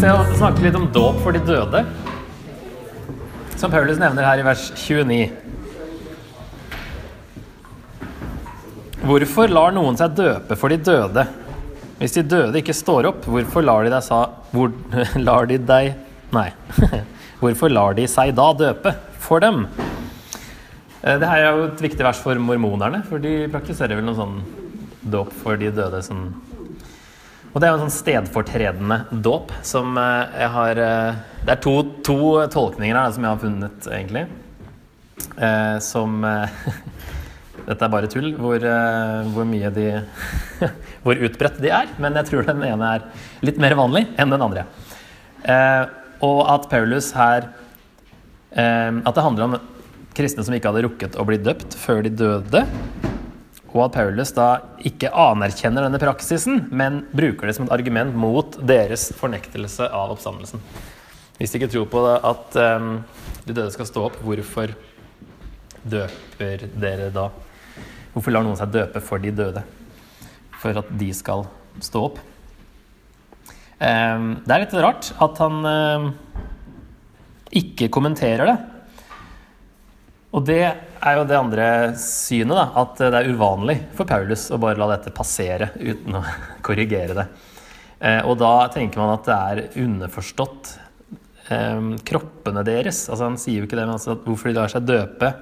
se og snakke litt om dåp for de døde. Som Paulus nevner her i vers 29. Hvorfor lar noen seg døpe for de døde? Hvis de døde ikke står opp, hvorfor lar de deg sa hvor, Lar de deg Nei. Hvorfor lar de seg da døpe for dem? Eh, det her er jo et viktig vers for mormonerne, for de praktiserer vel noe sånn dåp for de døde som Og det er jo en sånn stedfortredende dåp som eh, jeg har eh, Det er to, to tolkninger her som jeg har funnet, egentlig. Som Dette er bare tull, hvor, hvor mye de Hvor utbredt de er. Men jeg tror den ene er litt mer vanlig enn den andre. Og at Paulus her At det handler om kristne som ikke hadde rukket å bli døpt før de døde. Og at Paulus da ikke anerkjenner denne praksisen, men bruker det som et argument mot deres fornektelse av oppstandelsen. Hvis de ikke tror på det, at um, de døde skal stå opp, hvorfor døper dere da? Hvorfor lar noen seg døpe for de døde? For at de skal stå opp. Um, det er litt rart at han um, ikke kommenterer det. Og det er jo det andre synet, da, at det er uvanlig for Paulus å bare la dette passere uten å korrigere det. Eh, og da tenker man at det er underforstått eh, kroppene deres. Altså Han sier jo ikke det, men altså hvorfor de lar seg døpe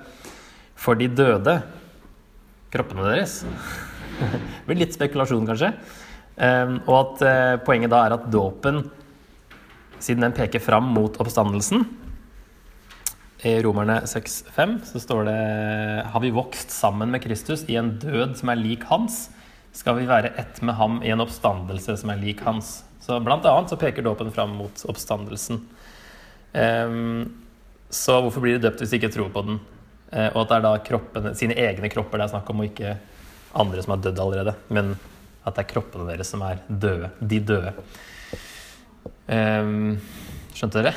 for de døde. Kroppene deres. det blir litt spekulasjon, kanskje. Eh, og at poenget da er at dåpen, siden den peker fram mot oppstandelsen, i Romerne 6,5 så står det Har vi vokst sammen med Kristus i en død som er lik hans, skal vi være ett med ham i en oppstandelse som er lik hans. Så blant annet så peker dåpen fram mot oppstandelsen. Um, så hvorfor blir de døpt hvis de ikke tror på den? Uh, og at det er da kroppene, sine egne kropper det er snakk om, og ikke andre som har dødd allerede. Men at det er kroppene deres som er døde. De døde. Um, skjønte dere?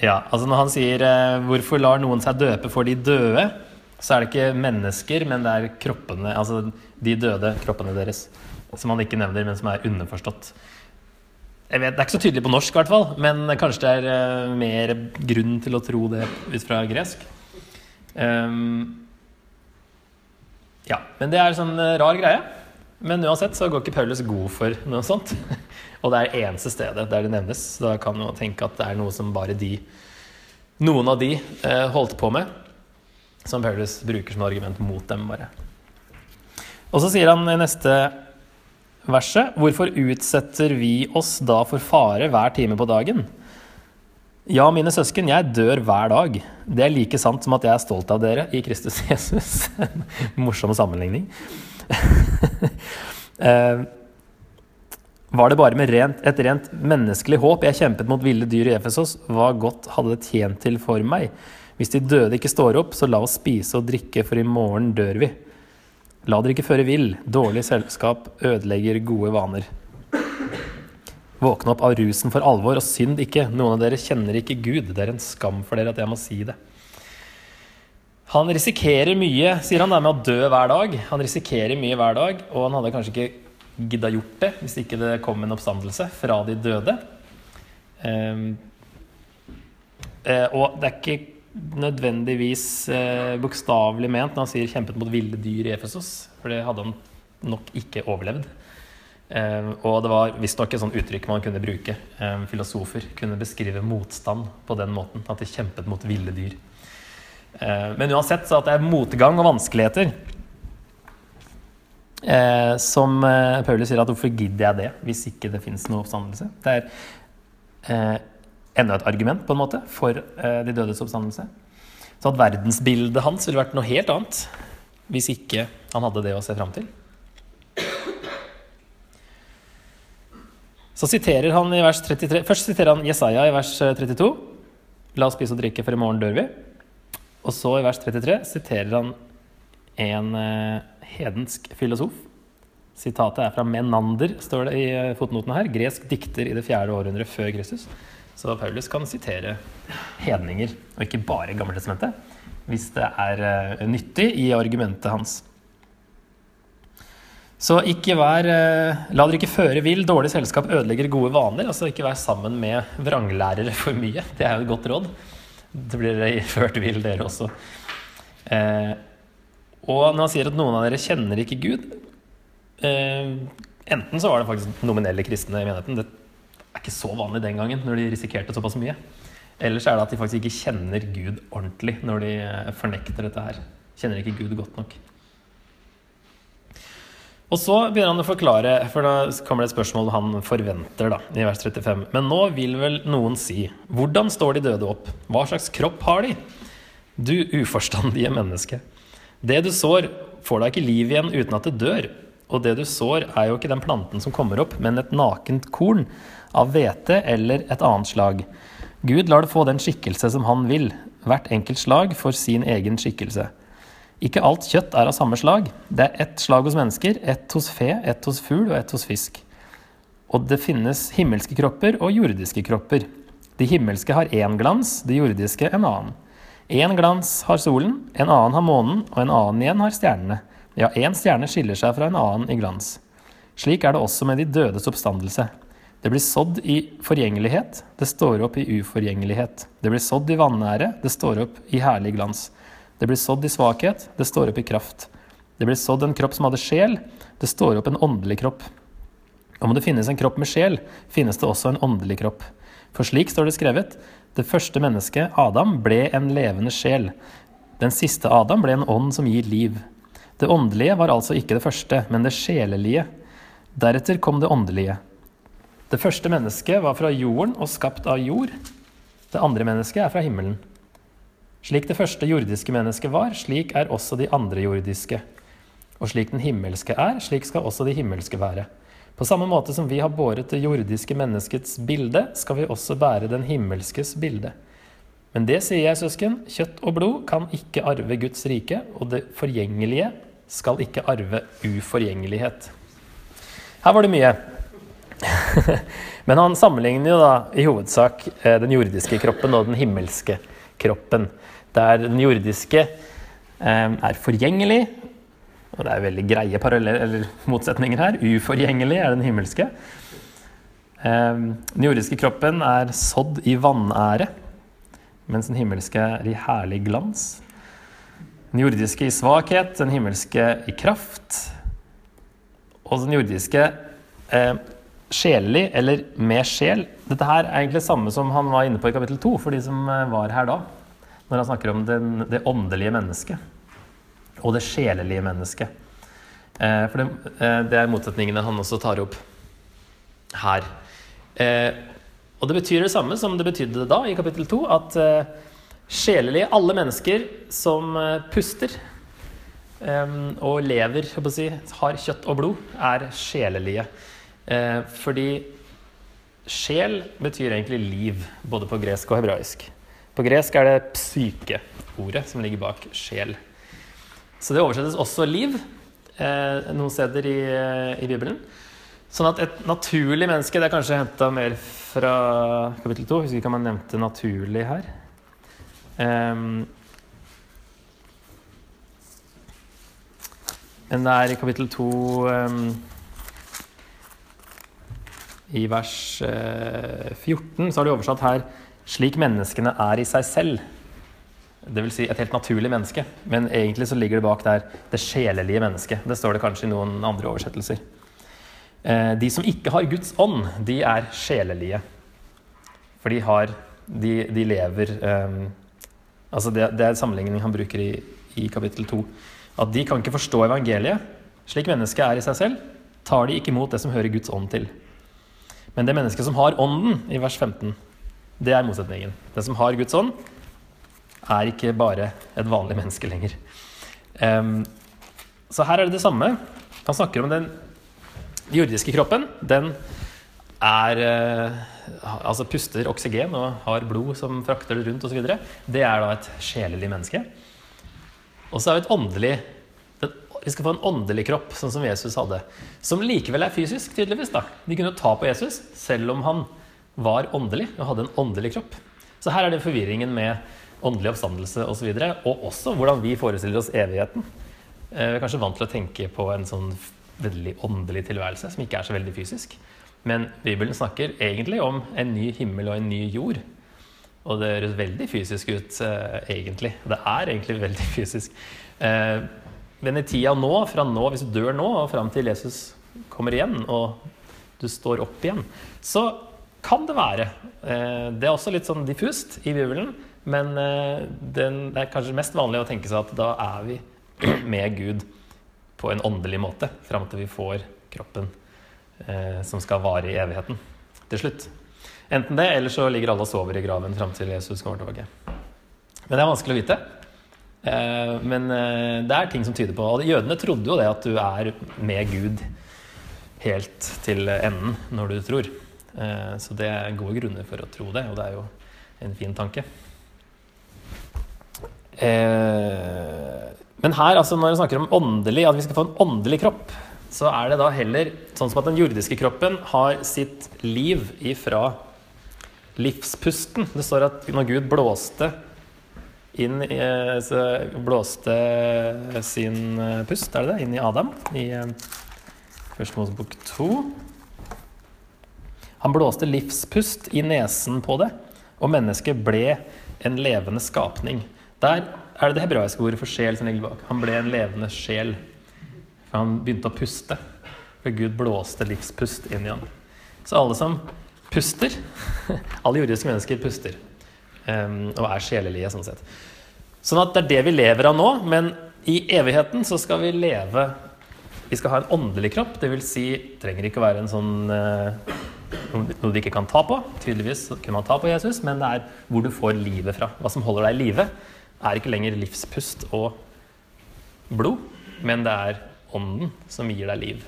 Ja, altså Når han sier eh, 'hvorfor lar noen seg døpe for de døde', så er det ikke mennesker, men det er kroppene, altså de døde kroppene deres. Som han ikke nevner, men som er underforstått. Jeg vet, Det er ikke så tydelig på norsk, i hvert fall, men kanskje det er uh, mer grunn til å tro det ut fra gresk. Um, ja, men det er en sånn uh, rar greie. Men uansett så går ikke Paulus god for noe sånt. Og det er eneste stedet der det nevnes. Så da kan man tenke at det er noe som bare de Noen av de eh, holdt på med, som Paulus bruker som argument mot dem, bare. Og så sier han i neste verset Hvorfor utsetter vi oss da for fare hver time på dagen? Ja, mine søsken, jeg dør hver dag. Det er like sant som at jeg er stolt av dere i Kristus Jesus. Morsom sammenligning. eh, var det bare med rent, et rent menneskelig håp jeg kjempet mot ville dyr i Efesos, hva godt hadde det tjent til for meg? Hvis de døde ikke står opp, så la oss spise og drikke, for i morgen dør vi. La dere ikke føre vill. Dårlig selskap ødelegger gode vaner. Våkne opp av rusen for alvor, og synd ikke. Noen av dere kjenner ikke Gud. Det er en skam for dere at jeg må si det. Han risikerer mye, sier han, med å dø hver dag. Han risikerer mye hver dag, og han hadde kanskje ikke gidda gjort det hvis ikke det kom en oppstandelse fra de døde. Um, uh, og det er ikke nødvendigvis uh, bokstavelig ment når han sier 'kjempet mot ville dyr i Efesos', for det hadde han nok ikke overlevd. Um, og det var visstnok et sånt uttrykk man kunne bruke. Um, filosofer kunne beskrive motstand på den måten. At de kjempet mot ville dyr. Uh, men uansett så at det er motgang og vanskeligheter Eh, som eh, Paulus sier at hvorfor gidder jeg det hvis ikke det fins noe oppstandelse? Det er eh, enda et argument på en måte for eh, de dødes oppstandelse. Så at verdensbildet hans ville vært noe helt annet hvis ikke han hadde det å se fram til. Så siterer han i vers 33 Først siterer han Jesaja i vers 32. Eh, La oss spise og drikke, for i morgen dør vi. Og så i vers 33 siterer han en eh, hedensk filosof. Sitatet er fra Menander, står det i fotnoten fotnotene her. Gresk dikter i det fjerde århundret før Kristus. Så Paulus kan sitere hedninger, og ikke bare Gammeltestamentet, hvis det er uh, nyttig i argumentet hans. Så ikke vær eh, La dere ikke føre vill. Dårlig selskap ødelegger gode vaner. Altså ikke vær sammen med vranglærere for mye. Det er jo et godt råd. Det blir dere ført vill, dere også. Eh, og når han sier at noen av dere kjenner ikke Gud eh, Enten så var det faktisk nominelle kristne i menigheten. Det er ikke så vanlig den gangen, når de risikerte såpass mye. Eller så er det at de faktisk ikke kjenner Gud ordentlig når de eh, fornekter dette her. Kjenner ikke Gud godt nok. Og så begynner han å forklare, for da kommer det et spørsmål han forventer, da, i vers 35. Men nå vil vel noen si, hvordan står de døde opp? Hva slags kropp har de? Du uforstandige menneske. Det du sår, får da ikke liv igjen uten at det dør. Og det du sår, er jo ikke den planten som kommer opp, men et nakent korn av hvete eller et annet slag. Gud lar det få den skikkelse som han vil, hvert enkelt slag for sin egen skikkelse. Ikke alt kjøtt er av samme slag. Det er ett slag hos mennesker, ett hos fe, ett hos fugl og ett hos fisk. Og det finnes himmelske kropper og jordiske kropper. De himmelske har én glans, de jordiske en annen. Én glans har solen, en annen har månen, og en annen igjen har stjernene. Ja, én stjerne skiller seg fra en annen i glans. Slik er det også med de dødes oppstandelse. Det blir sådd i forgjengelighet, det står opp i uforgjengelighet. Det blir sådd i vanære, det står opp i herlig glans. Det blir sådd i svakhet, det står opp i kraft. Det blir sådd en kropp som hadde sjel, det står opp en åndelig kropp. Om det finnes en kropp med sjel, finnes det også en åndelig kropp. For slik står det skrevet, det første mennesket, Adam, ble en levende sjel. Den siste Adam ble en ånd som gir liv. Det åndelige var altså ikke det første, men det sjelelige. Deretter kom det åndelige. Det første mennesket var fra jorden og skapt av jord. Det andre mennesket er fra himmelen. Slik det første jordiske mennesket var, slik er også de andre jordiske. Og slik den himmelske er, slik skal også de himmelske være. På samme måte som vi har båret det jordiske menneskets bilde, skal vi også bære den himmelskes bilde. Men det sier jeg, søsken, kjøtt og blod kan ikke arve Guds rike, og det forgjengelige skal ikke arve uforgjengelighet. Her var det mye. Men han sammenligner jo da i hovedsak eh, den jordiske kroppen og den himmelske kroppen der den jordiske eh, er forgjengelig. Og det er veldig greie eller motsetninger her. Uforgjengelig er den himmelske. Eh, den jordiske kroppen er sådd i vanære, mens den himmelske er i herlig glans. Den jordiske i svakhet, den himmelske i kraft. Og den jordiske eh, sjelelig, eller med sjel. Dette her er egentlig det samme som han var inne på i kapittel to, for de som eh, var her da når han snakker om den, det åndelige mennesket og det sjelelige mennesket. Eh, for det, eh, det, er motsetningene han også tar opp her. Eh, og det betyr det samme som det betydde da i kapittel 2, at eh, sjelelige, alle mennesker som eh, puster eh, og lever, si, har kjøtt og blod, er sjelelige. fordi sjel betyr egentlig liv, både på gresk og hebraisk. På gresk er det psyke-ordet som ligger bak sjel. Så det oversettes også liv eh, noen steder i, i, Bibelen. Sånn at et naturlig menneske Det er kanskje henta mer fra kapittel 2. Husker ikke om jeg nevnte naturlig her. Um, men det er i kapittel 2 um, I vers eh, 14 så har de oversatt her slik menneskene er i seg selv. Vil si et helt naturlig menneske. Men egentlig så ligger det bak der det sjelelige mennesket. Det står det kanskje i noen andre oversettelser. Eh, de som ikke har Guds ånd, de er sjelelige. For de har De, de lever um, Altså det, det, er sammenligning han bruker i, i kapittel 2. At de kan ikke forstå evangeliet. Slik mennesket er i seg selv, tar de ikke imot det som hører Guds ånd til. Men det mennesket som har ånden, i vers 15, det er motsetningen. Den som har Guds ånd, er ikke bare et vanlig menneske lenger. Um, så her er det det samme. Han snakker om den jordiske kroppen. Den er uh, Altså puster oksygen og har blod som frakter det rundt osv. Det er da et sjelelig menneske. Og så er vi et åndelig vi skal få en åndelig kropp, sånn som Jesus hadde. Som likevel er fysisk, tydeligvis. da. De kunne ta på Jesus, selv om han var åndelig og hadde en åndelig kropp. Så her er det forvirringen med åndelig oppstandelse osv. Og, så videre, og også hvordan vi forestiller oss evigheten. Eh, vi er kanskje vant til å tenke på en sånn veldig åndelig tilværelse, som ikke er så veldig fysisk. Men Bibelen snakker egentlig om en ny himmel og en ny jord. Og det høres veldig fysisk ut, eh, egentlig. Det er egentlig veldig fysisk. Eh, men i tida nå, fra nå, hvis du dør nå og fram til Jesus kommer igjen, og du står opp igjen, så kan det være. Eh, det er også litt sånn diffust i Bibelen, men eh, den, det er kanskje mest vanlig å tenke seg at da er vi med Gud på en åndelig måte fram til vi får kroppen eh, som skal vare i evigheten til slutt. Enten det, eller så ligger alle og sover i graven fram til Jesus kommer tilbake. Men det er vanskelig å vite. Men det er ting som tyder på Og jødene trodde jo det at du er med Gud helt til enden når du tror. Eh, så det er gode grunner for å tro det, og det er jo en fin tanke. Eh, men her, altså når vi snakker om åndelig, at vi skal få en åndelig kropp, så er det da heller sånn som at den jordiske kroppen har sitt liv ifra livspusten. Det står at når Gud blåste inn i, blåste sin eh, pust, er det det, inn i Adam i eh, Første Mosebok 2. Han blåste livspust i nesen på det, og mennesket ble en levende skapning. Der er det det hebraiske ordet for sjel som ligger bak. Han ble en levende sjel. For han begynte å puste. For Gud blåste livspust inn i ham. Så alle som puster Alle jordiske mennesker puster. Um, og er sjelelige, sånn sett. Sånn at det er det vi lever av nå, men i evigheten så skal vi leve Vi skal ha en åndelig kropp. Det vil si, trenger ikke å være en sånn uh, noe du ikke kan ta på. Tydeligvis kunne man ta på Jesus, men det er hvor du får livet fra. Hva som holder deg i live er ikke lenger livspust og blod, men det er ånden som gir deg liv.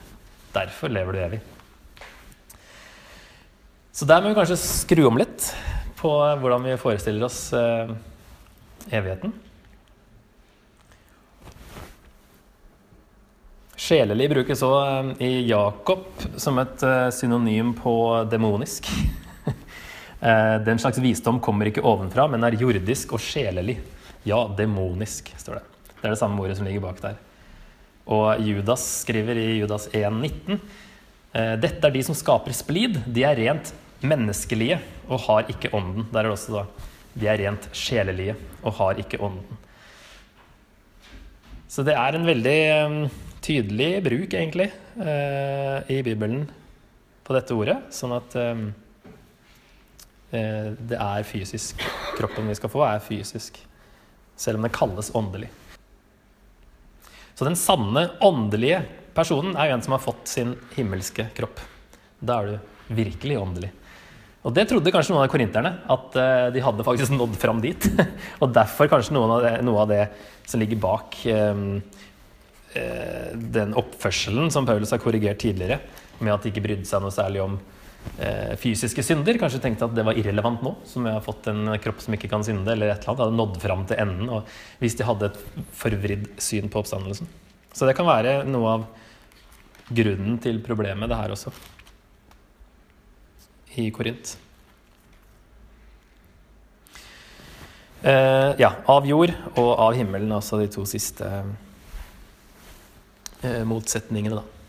Derfor lever du evig. Så der må vi kanskje skru om litt på hvordan vi forestiller oss eh, evigheten. Sjelelig brukes òg eh, i Jakob som et eh, synonym på demonisk. Eh, den slags visdom kommer ikke ovenfra, men er jordisk og sjelelig. Ja, demonisk, står det. Det er det samme ordet som ligger bak der. Og Judas skriver i Judas 1,19.: eh, Dette er de som skaper splid. De er rent menneskelige og har ikke ånden. Der er det også da De er rent sjelelige og har ikke ånden. Så det er en veldig tydelig bruk, egentlig, uh, i Bibelen på dette ordet. Sånn at um, uh, det er fysisk. Kroppen vi skal få, er fysisk selv om det kalles åndelig. Så den sanne åndelige personen er jo en som har fått sin himmelske kropp. Da er du virkelig åndelig. Og det trodde kanskje noen av korinterne, at eh, de hadde faktisk nådd fram dit. og derfor kanskje av det, noe av det som ligger bak den oppførselen som Paulus har korrigert tidligere, med at de ikke brydde seg noe særlig om eh, fysiske synder. Kanskje tenkte at det var irrelevant nå, som jeg har fått en kropp som ikke kan synde. eller et eller annet, hadde nådd fram til enden, og Hvis de hadde et forvridd syn på oppstandelsen. Så det kan være noe av grunnen til problemet, det her også, i Korint. Eh, ja, av jord og av himmelen, altså de to siste eh, motsetningene, da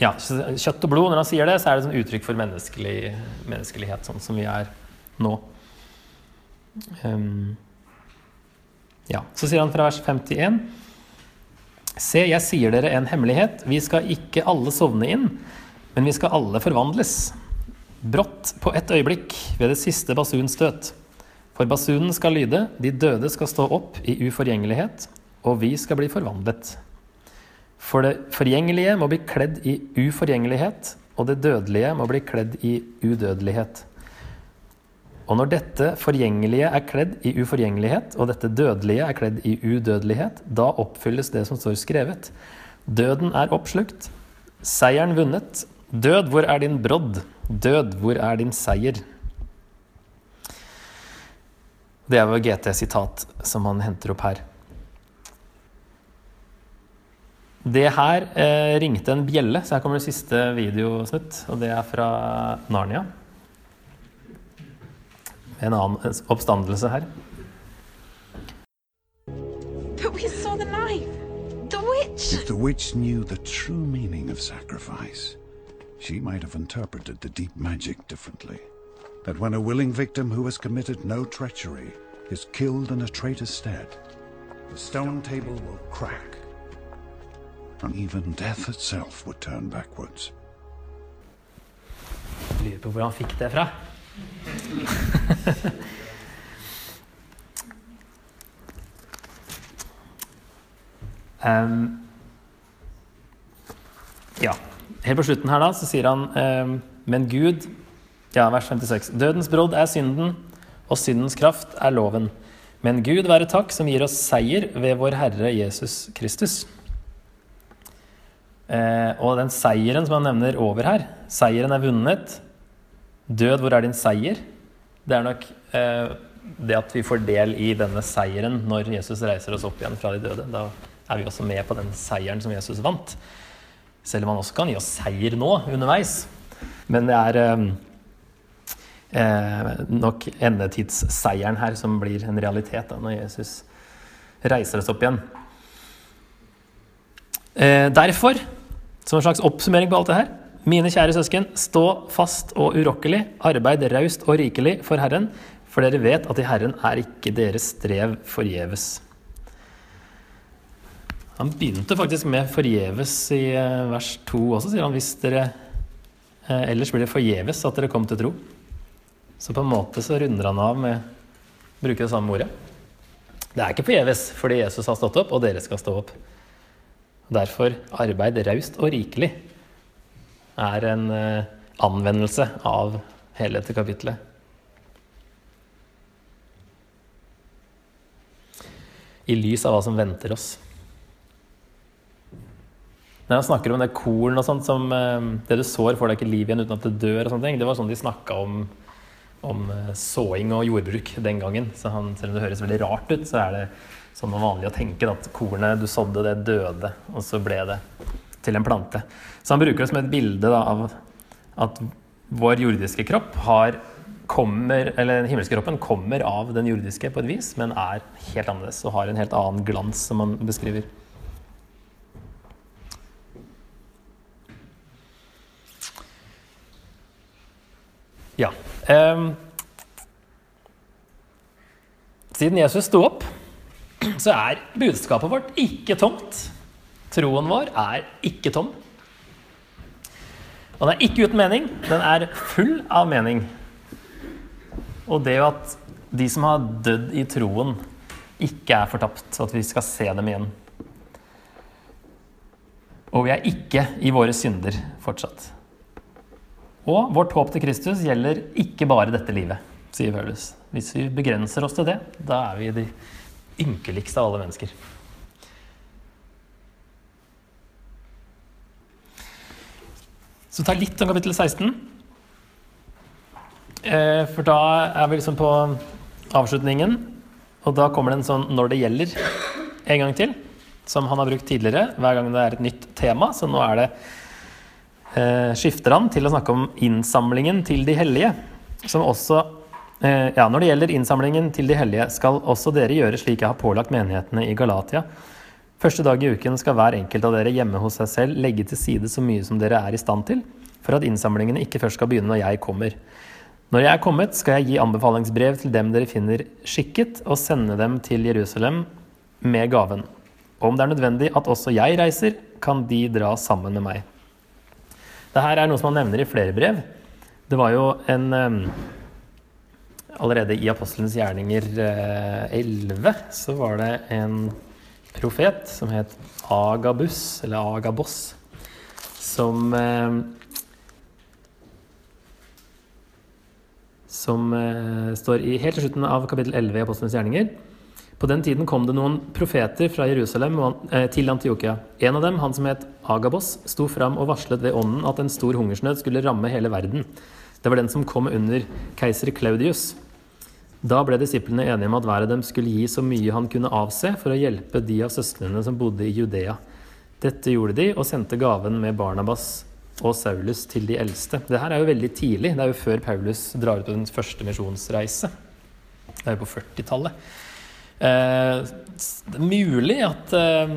ja, kjøtt og blod, når han sier det, så er det sånn uttrykk for menneskelig, menneskelighet, sånn som vi er nå. Um, ja, Så sier han fra vers 51.: Se, jeg sier dere en hemmelighet. Vi skal ikke alle sovne inn, men vi skal alle forvandles. Brått, på ett øyeblikk, ved det siste basunstøt. For basunen skal lyde, de døde skal stå opp i uforgjengelighet, og vi skal bli forvandlet. For det forgjengelige må bli kledd i uforgjengelighet, og det dødelige må bli kledd i udødelighet. Og når dette forgjengelige er kledd i uforgjengelighet, og dette dødelige er kledd i udødelighet, da oppfylles det som står skrevet. Døden er oppslukt, seieren vunnet. Død, hvor er din brodd? Død, hvor er din seier? Det er jo GT-sitat som han henter opp her. Det her eh, ringte en bjelle, så her kommer det siste videosnutt. Og det er fra Narnia. En annen oppstandelse her. But we saw the knife. The witch. If the witch knew the true meaning of sacrifice. She might have interpreted the deep magic differently. That when a willing victim who has committed no treachery is killed in a traitor's stead, the stone table will crack, and even death itself would turn backwards. Lurer på hvor han fikk det fra. um, ja. Helt på slutten her da, så sier han um, Men Gud ja, vers 56. Dødens brodd er synden, og syndens kraft er loven. Men Gud være takk som gir oss seier ved vår Herre Jesus Kristus. Eh, og den seieren som han nevner over her, seieren er vunnet. Død, hvor er din seier? Det er nok eh, det at vi får del i denne seieren når Jesus reiser oss opp igjen fra de døde. Da er vi også med på den seieren som Jesus vant. Selv om han også kan gi oss seier nå, underveis. Men det er eh, eh, nok endetidsseieren her som blir en realitet da, når Jesus reiser oss opp igjen. Eh, derfor, som en slags oppsummering på alt det her, mine kjære søsken, stå fast og urokkelig, arbeid raust og rikelig for Herren, for dere vet at i Herren er ikke deres strev forgjeves. Han begynte faktisk med 'forgjeves' i eh, vers 2 også, sier han. Hvis dere eh, ellers blir det forgjeves at dere kom til tro. Så på en måte så runder han av med å bruke det samme ordet. Det er ikke forgjeves fordi Jesus har stått opp, og dere skal stå opp. Derfor arbeid raust og rikelig er en uh, anvendelse av hele dette kapitlet. I lys av hva som venter oss. Når han snakker om det korn og sånt som uh, det du sår, får deg ikke liv igjen uten at det dør. og sånne ting. Det var sånn de snakka om om eh, såing og jordbruk den gangen. Så han, selv om det høres veldig rart ut, så er det sånn vanlig å tenke at kornet du sådde, det døde, og så ble det til en plante. Så han bruker det som et bilde da, av at vår jordiske kropp har kommer, eller den himmelske kroppen kommer av den jordiske på et vis, men er helt annerledes og har en helt annen glans, som han beskriver. Ja. Um, siden Jesus sto opp, så er budskapet vårt ikke tomt. Troen vår er ikke tom. Og den er ikke uten mening. Den er full av mening. Og det at de som har dødd i troen, ikke er fortapt, så at vi skal se dem igjen. Og vi er ikke i våre synder fortsatt. Og vårt håp til Kristus gjelder ikke bare dette livet, sier Paulus. Hvis vi begrenser oss til det, da er vi de ynkeligste av alle mennesker. Så ta litt om kapittel 16. Eh, for da er vi liksom på avslutningen. Og da kommer det en sånn 'når det gjelder' en gang til. Som han har brukt tidligere hver gang det er et nytt tema. Så nå er det eh, skifter han til å snakke om innsamlingen til de hellige. Som også Ja, når det gjelder innsamlingen til de hellige, skal også dere gjøre slik jeg har pålagt menighetene i Galatia. Første dag i uken skal hver enkelt av dere hjemme hos seg selv legge til side så mye som dere er i stand til, for at innsamlingene ikke først skal begynne når jeg kommer. Når jeg er kommet, skal jeg gi anbefalingsbrev til dem dere finner skikket, og sende dem til Jerusalem med gaven. Og om det er nødvendig at også jeg reiser, kan de dra sammen med meg. Det her er noe som han nevner i flere brev. Det var jo en um, Allerede i Apostelens gjerninger uh, 11 så var det en profet som het Agabus, eller Agabos, som uh, Som uh, står i, helt til slutten av kapittel 11 i Apostelens gjerninger. På den tiden kom det noen profeter fra Jerusalem eh, til Antiokia. En av dem, han som het Agabos, sto fram og varslet ved ånden at en stor hungersnød skulle ramme hele verden. Det var den som kom under keiser Claudius. Da ble disiplene enige om at hver av dem skulle gi så mye han kunne avse for å hjelpe de av søsknene som bodde i Judea. Dette gjorde de, og sendte gaven med Barnabas og Saulus til de eldste. Det her er jo veldig tidlig. Det er jo før Paulus drar ut på den første misjonsreise. Det er jo på 40-tallet. Eh, det er mulig at eh,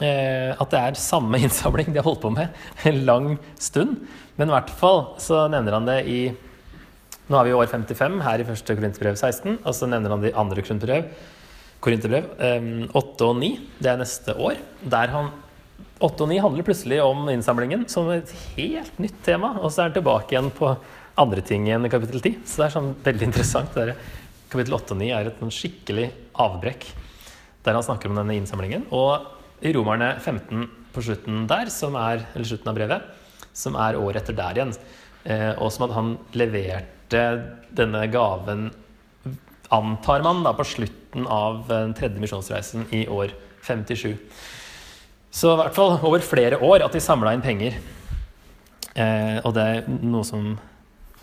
eh, at det er samme innsamling de har holdt på med en lang stund. Men i hvert fall så nevner han det i Nå er vi i år 55 her i første Korinterbrev 16, og så nevner han de andre Korinterbrev, Korinterbrev eh, 8 og 9. Det er neste år. Der han 8 og 9 handler plutselig om innsamlingen som et helt nytt tema, og så er han tilbake igjen på andre ting igjen i kapittel 10. Så det er sånn veldig interessant. Der. kapittel 8 og 9 er et sånn skikkelig avbrekk der han snakker om denne innsamlingen. Og i Romerne 15 på slutten der, som er, eller slutten av brevet, som er året etter der igjen, eh, og som at han leverte denne gaven, antar man, da på slutten av den tredje misjonsreisen i år 57. Så i hvert fall over flere år at de samla inn penger. Eh, og det er noe som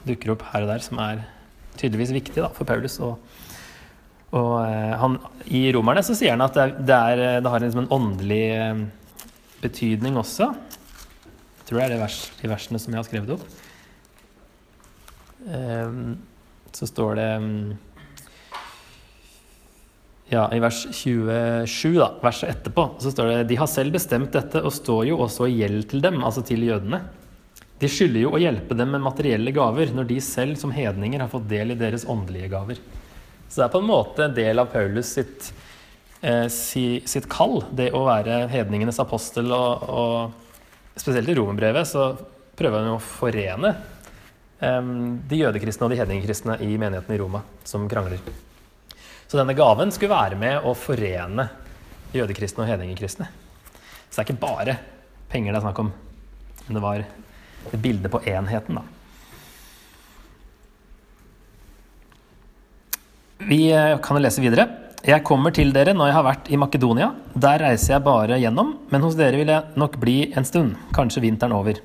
dukker opp her og der, som er tydeligvis viktig da, for Paulus. Og, og eh, han, I Romerne så sier han at det, er, det har liksom en åndelig eh, betydning også. Jeg tror det er det vers, de versene som jeg har skrevet opp. Eh, så står det mm, ja, I vers 27, da, verset etterpå, så står det De har selv bestemt dette og står jo også i gjeld til dem, altså til jødene. De skylder jo å hjelpe dem med materielle gaver når de selv som hedninger har fått del i deres åndelige gaver. Så det er på en måte en del av Paulus sitt, eh, sitt kall, det å være hedningenes apostel. Og, og spesielt i romerbrevet så prøver han å forene de jødekristne og de hedningkristne i menigheten i Roma som krangler. Så denne gaven skulle være med å forene jødekristne og hedningekristne. Så det er ikke bare penger det er snakk om, men det var et bilde på enheten, da. Vi eh, kan lese videre. Jeg kommer til dere når jeg har vært i Makedonia. Der reiser jeg bare gjennom, men hos dere vil jeg nok bli en stund, kanskje vinteren over.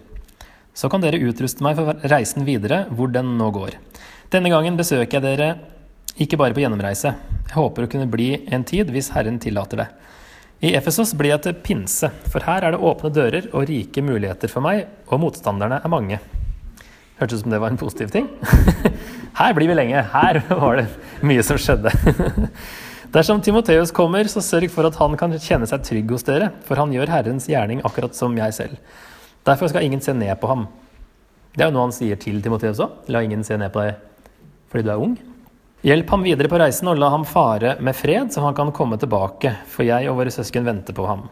Så kan dere utruste meg for reisen videre, hvor den nå går. Denne gangen besøker jeg dere ikke bare på gjennomreise. Jeg håper å kunne bli en tid hvis Herren tillater det. I Efesos blir jeg til pinse, for her er det åpne dører og rike muligheter for meg, og motstanderne er mange. Hørtes ut som det var en positiv ting. Her blir vi lenge. Her var det mye som skjedde. Dersom Timoteus kommer, så sørg for at han kan kjenne seg trygg hos dere, for han gjør Herrens gjerning akkurat som jeg selv. Derfor skal ingen se ned på ham. Det er jo noe han sier til Timoteus òg. La ingen se ned på deg fordi du er ung. Hjelp ham videre på reisen og la ham fare med fred, så han kan komme tilbake, for jeg og våre søsken venter på ham.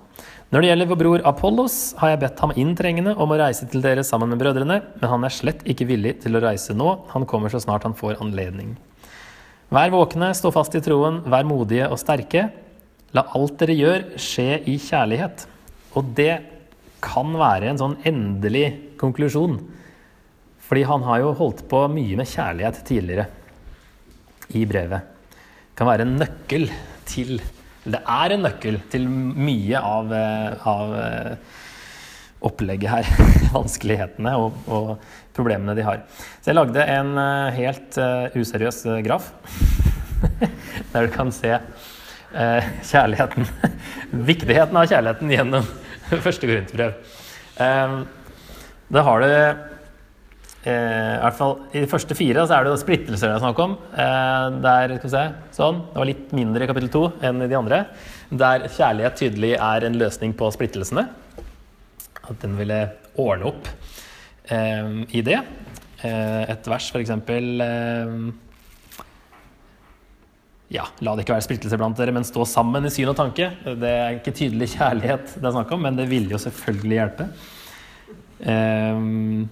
Når det gjelder vår bror Apollos, har jeg bedt ham inntrengende om å reise til dere sammen med brødrene, men han er slett ikke villig til å reise nå, han kommer så snart han får anledning. Vær våkne, stå fast i troen, vær modige og sterke. La alt dere gjør, skje i kjærlighet. Og det kan være en sånn endelig konklusjon, fordi han har jo holdt på mye med kjærlighet tidligere i brevet kan være en nøkkel til Det er en nøkkel til mye av, eh, av eh, opplegget her. Vanskelighetene og, og, problemene de har. Så jeg lagde en eh, helt useriøs graf. Der du kan se kjærligheten. Viktigheten av kjærligheten gjennom første Korinterbrev. Da har du Eh, i hvert fall I de første fire så er det splittelser det er snakk om. Eh, der, skal vi se, sånn, Det var litt mindre i kapittel to enn i de andre. Der kjærlighet tydelig er en løsning på splittelsene. At den ville ordne opp eh, i det. Et vers, eksempel eh, ja, La det ikke være splittelse blant dere, men stå sammen i syn og tanke. Det er ikke tydelig kjærlighet det er snakk om, men det ville jo selvfølgelig hjelpe. Um,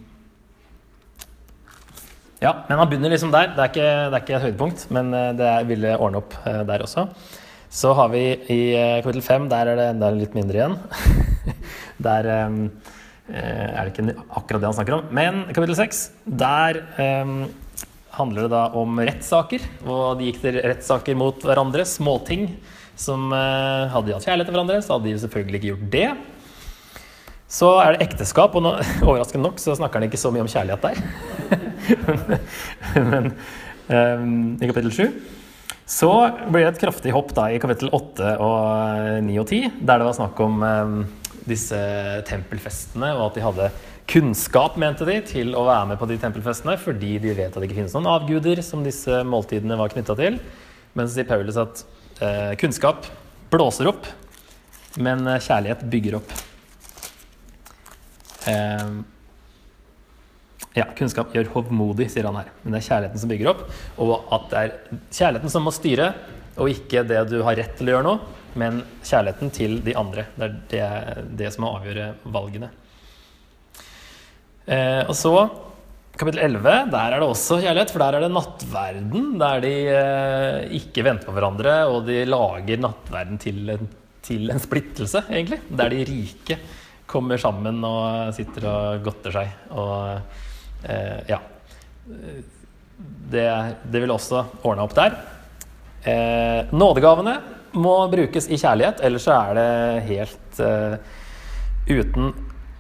ja, men han begynner liksom der. Det er ikke, det er ikke et høydepunkt, men eh, det ville ordne opp eh, der også. Så har vi i eh, kapittel fem, der er det enda litt mindre igjen. der um, er det ikke akkurat det han snakker om. Men kapittel seks, der um, handler det da om rettssaker. Og de gikk til rettssaker mot hverandre, småting. Som eh, hadde de hatt kjærlighet til hverandre, så hadde de selvfølgelig ikke gjort det. Så er det ekteskap, og nå, overraskende nok så snakker han ikke så mye om kjærlighet der. Men um, i kapittel 7 så blir det et kraftig hopp da i kapittel 8 og 9 og 10, der det var snakk om um, disse tempelfestene, og at de hadde kunnskap, mente de, til å være med på de tempelfestene, fordi de vet at det ikke finnes noen avguder som disse måltidene var knytta til. Men så sier Paulus at eh, kunnskap blåser opp men eh, kjærlighet bygger opp. Eh, ja, kunnskap gjør hovmodig, sier han her. Men det er kjærligheten som bygger opp. Og at det er kjærligheten som må styre, og ikke det du har rett til å gjøre nå, men kjærligheten til de andre. Det er det, det som må avgjøre valgene. Eh, og så kapittel 11, der er det også kjærlighet, for der er det nattverden. Der de eh, ikke venter på hverandre, og de lager nattverden til en, til en splittelse, egentlig. Der de rike kommer sammen og sitter og godter seg. Og eh, ja. Det, det vil også ordne opp der. Eh, nådegavene må brukes i kjærlighet, ellers så er det helt uh, uten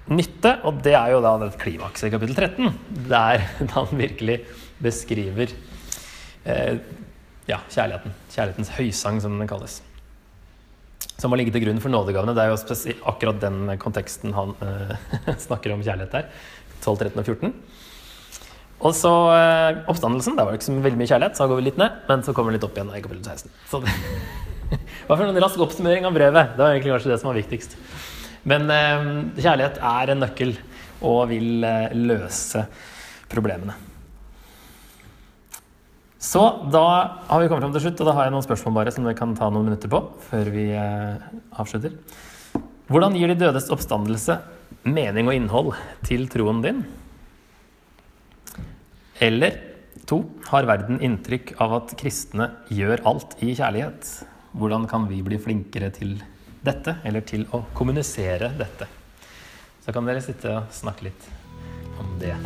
nytte. Og det er jo da det klimakset i kapittel 13, der han virkelig beskriver uh, ja, kjærligheten. Kjærlighetens høysang, som den kalles. Som må ligge til grunn for nådegavene. Det er jo akkurat den konteksten han uh, snakker om kjærlighet der. 12, 13 og 14. Og så eh, oppstandelsen. Der var det ikke så veldig mye kjærlighet, så da går vi litt ned. Men så kommer den litt opp igjen i kapittel 16. Så det var en rask oppsummering av brevet. Det var egentlig kanskje det som var viktigst. Men eh, kjærlighet er en nøkkel og vil eh, løse problemene. Så da har vi kommet fram til slutt, og da har jeg noen spørsmål bare som vi kan ta noen minutter på før vi eh, avslutter. Hvordan gir de dødes oppstandelse mening og innhold til troen din? Eller to, har verden inntrykk av at kristne gjør alt i kjærlighet? Hvordan kan vi bli flinkere til dette, eller til å kommunisere dette? Så kan dere sitte og snakke litt om det.